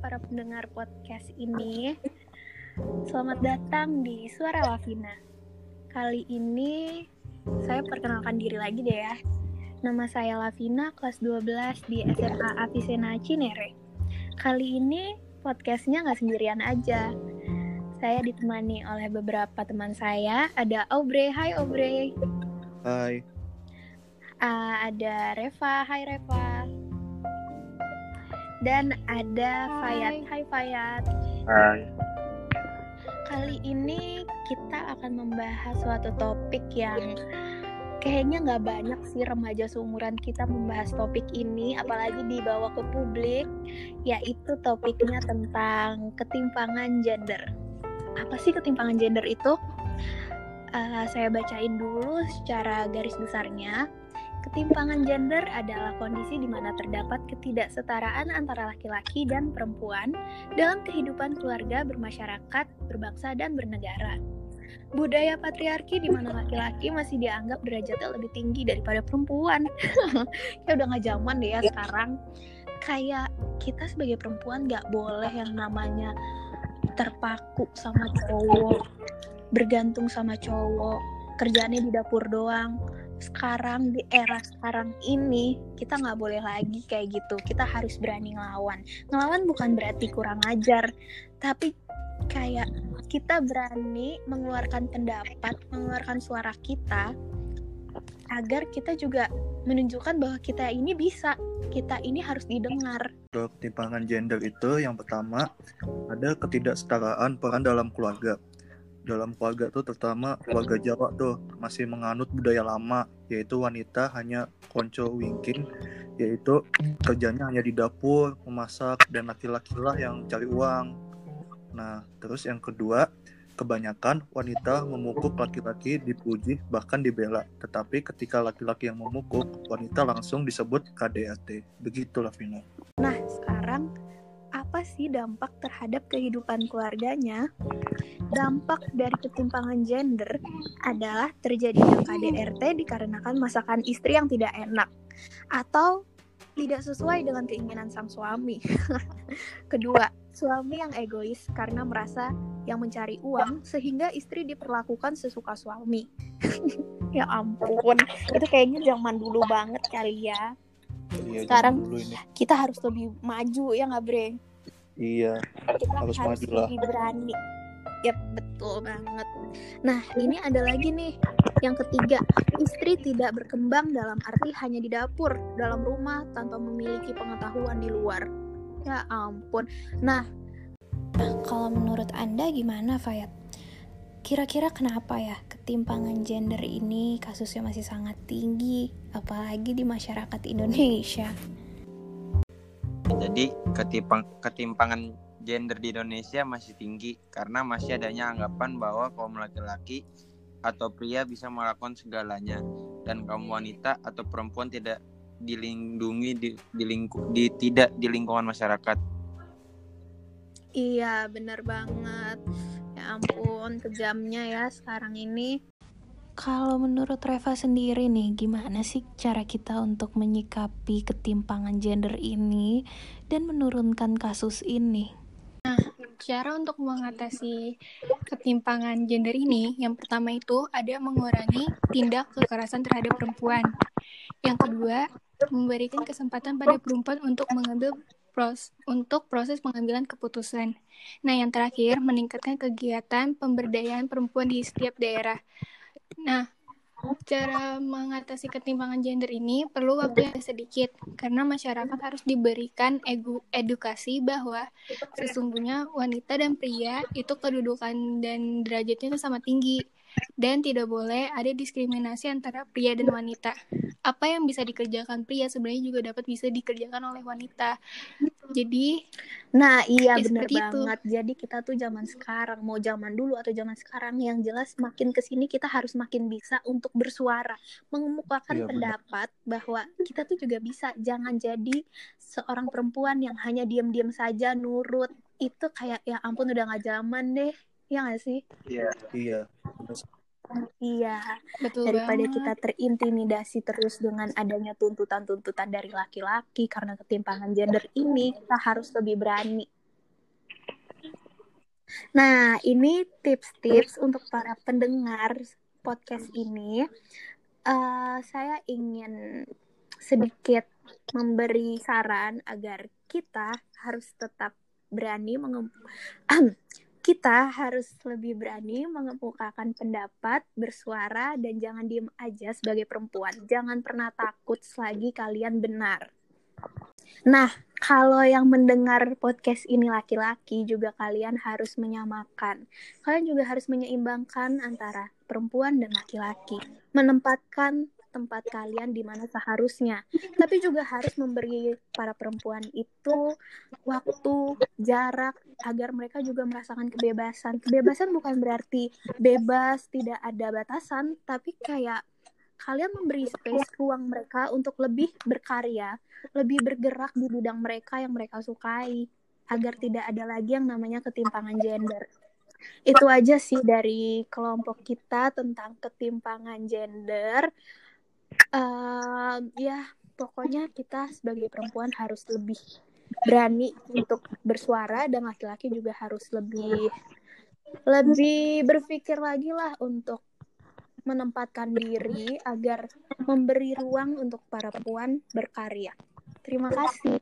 Para pendengar podcast ini. Selamat datang di Suara Lavina. Kali ini saya perkenalkan diri lagi deh ya. Nama saya Lavina, kelas 12 di SMA Avicenna Cinere. Kali ini podcastnya nggak sendirian aja. Saya ditemani oleh beberapa teman saya. Ada Aubrey, hai Aubrey. Hai. Uh, ada Reva, hai Reva. Dan ada Fayat, hai Fayat. Hai. Kali ini kita akan membahas suatu topik yang kayaknya nggak banyak sih remaja seumuran kita membahas topik ini, apalagi dibawa ke publik, yaitu topiknya tentang ketimpangan gender. Apa sih ketimpangan gender itu? Uh, saya bacain dulu secara garis besarnya. Ketimpangan gender adalah kondisi di mana terdapat ketidaksetaraan antara laki-laki dan perempuan dalam kehidupan keluarga, bermasyarakat, berbangsa, dan bernegara. Budaya patriarki di mana laki-laki masih dianggap derajatnya lebih tinggi daripada perempuan. Kayak udah nggak zaman deh ya sekarang. Kayak kita sebagai perempuan nggak boleh yang namanya terpaku sama cowok, bergantung sama cowok, kerjaannya di dapur doang sekarang di era sekarang ini kita nggak boleh lagi kayak gitu. Kita harus berani ngelawan. Ngelawan bukan berarti kurang ajar tapi kayak kita berani mengeluarkan pendapat mengeluarkan suara kita agar kita juga menunjukkan bahwa kita ini bisa. Kita ini harus didengar. Ketimpangan gender itu yang pertama ada ketidaksetaraan peran dalam keluarga dalam keluarga tuh terutama keluarga Jawa tuh masih menganut budaya lama yaitu wanita hanya konco wingking yaitu kerjanya hanya di dapur memasak dan laki-laki lah yang cari uang. Nah terus yang kedua kebanyakan wanita memukul laki-laki dipuji bahkan dibela. Tetapi ketika laki-laki yang memukul wanita langsung disebut KDRT begitulah sekarang apa sih dampak terhadap kehidupan keluarganya? Dampak dari ketimpangan gender adalah terjadinya KDRT dikarenakan masakan istri yang tidak enak atau tidak sesuai dengan keinginan sang suami. Kedua, suami yang egois karena merasa yang mencari uang sehingga istri diperlakukan sesuka suami. ya ampun, itu kayaknya zaman dulu banget kali ya. Iya, Sekarang kita harus lebih maju ya nggak Bre? Iya, kita harus, harus maju lah. Berani. Yap, betul banget. Nah, ini ada lagi nih. Yang ketiga, istri tidak berkembang dalam arti hanya di dapur, dalam rumah, tanpa memiliki pengetahuan di luar. Ya ampun. Nah, kalau menurut Anda gimana, Fayat? Kira-kira kenapa ya ketimpangan gender ini kasusnya masih sangat tinggi, apalagi di masyarakat Indonesia? Jadi ketimpang, ketimpangan gender di Indonesia masih tinggi karena masih adanya anggapan bahwa kaum laki-laki atau pria bisa melakukan segalanya dan kaum wanita atau perempuan tidak dilindungi di, di, lingku, di tidak di lingkungan masyarakat. Iya, benar banget. Ya ampun, kejamnya ya sekarang ini. Kalau menurut Reva sendiri nih, gimana sih cara kita untuk menyikapi ketimpangan gender ini dan menurunkan kasus ini? Nah, cara untuk mengatasi ketimpangan gender ini, yang pertama itu ada mengurangi tindak kekerasan terhadap perempuan. Yang kedua, memberikan kesempatan pada perempuan untuk mengambil pros untuk proses pengambilan keputusan. Nah, yang terakhir, meningkatkan kegiatan pemberdayaan perempuan di setiap daerah. Nah, cara mengatasi ketimpangan gender ini perlu waktu yang sedikit karena masyarakat harus diberikan edukasi bahwa sesungguhnya wanita dan pria itu kedudukan dan derajatnya sama tinggi dan tidak boleh ada diskriminasi antara pria dan wanita. Apa yang bisa dikerjakan pria sebenarnya juga dapat bisa dikerjakan oleh wanita. Jadi, nah iya ya benar banget. Itu. Jadi kita tuh zaman sekarang, mau zaman dulu atau zaman sekarang yang jelas makin ke sini kita harus makin bisa untuk bersuara, mengemukakan iya, pendapat benar. bahwa kita tuh juga bisa. Jangan jadi seorang perempuan yang hanya diam-diam saja nurut. Itu kayak ya ampun udah gak zaman deh. Ya gak sih? Iya. Iya. Iya, Betul daripada banget. kita terintimidasi terus dengan adanya tuntutan-tuntutan dari laki-laki karena ketimpangan gender ini, kita harus lebih berani. Nah, ini tips-tips untuk para pendengar podcast ini. Eh, saya ingin sedikit memberi saran agar kita harus tetap berani mengem- kita harus lebih berani mengemukakan pendapat, bersuara, dan jangan diem aja sebagai perempuan. Jangan pernah takut selagi kalian benar. Nah, kalau yang mendengar podcast ini laki-laki, juga kalian harus menyamakan. Kalian juga harus menyeimbangkan antara perempuan dan laki-laki. Menempatkan tempat kalian di mana seharusnya. Tapi juga harus memberi para perempuan itu waktu, jarak, agar mereka juga merasakan kebebasan. Kebebasan bukan berarti bebas, tidak ada batasan, tapi kayak kalian memberi space ruang mereka untuk lebih berkarya, lebih bergerak di bidang mereka yang mereka sukai, agar tidak ada lagi yang namanya ketimpangan gender. Itu aja sih dari kelompok kita tentang ketimpangan gender. Uh, ya, pokoknya kita sebagai perempuan harus lebih berani untuk bersuara dan laki-laki juga harus lebih lebih berpikir lagi lah untuk menempatkan diri agar memberi ruang untuk para perempuan berkarya. Terima kasih.